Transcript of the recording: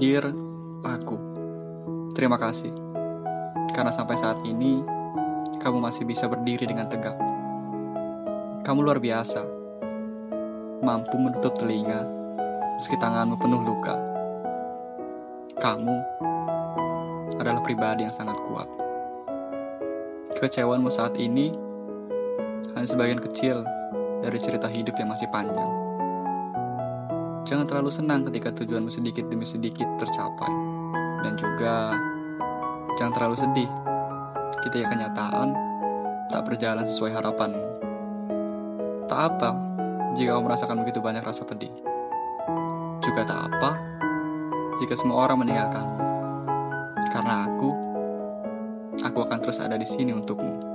Dear aku, terima kasih karena sampai saat ini kamu masih bisa berdiri dengan tegak. Kamu luar biasa, mampu menutup telinga meski tanganmu penuh luka. Kamu adalah pribadi yang sangat kuat. Kekecewaanmu saat ini hanya sebagian kecil dari cerita hidup yang masih panjang. Jangan terlalu senang ketika tujuanmu sedikit demi sedikit tercapai. Dan juga jangan terlalu sedih ketika kenyataan tak berjalan sesuai harapanmu. Tak apa jika kamu merasakan begitu banyak rasa pedih. Juga tak apa jika semua orang meninggalkanmu. Karena aku, aku akan terus ada di sini untukmu.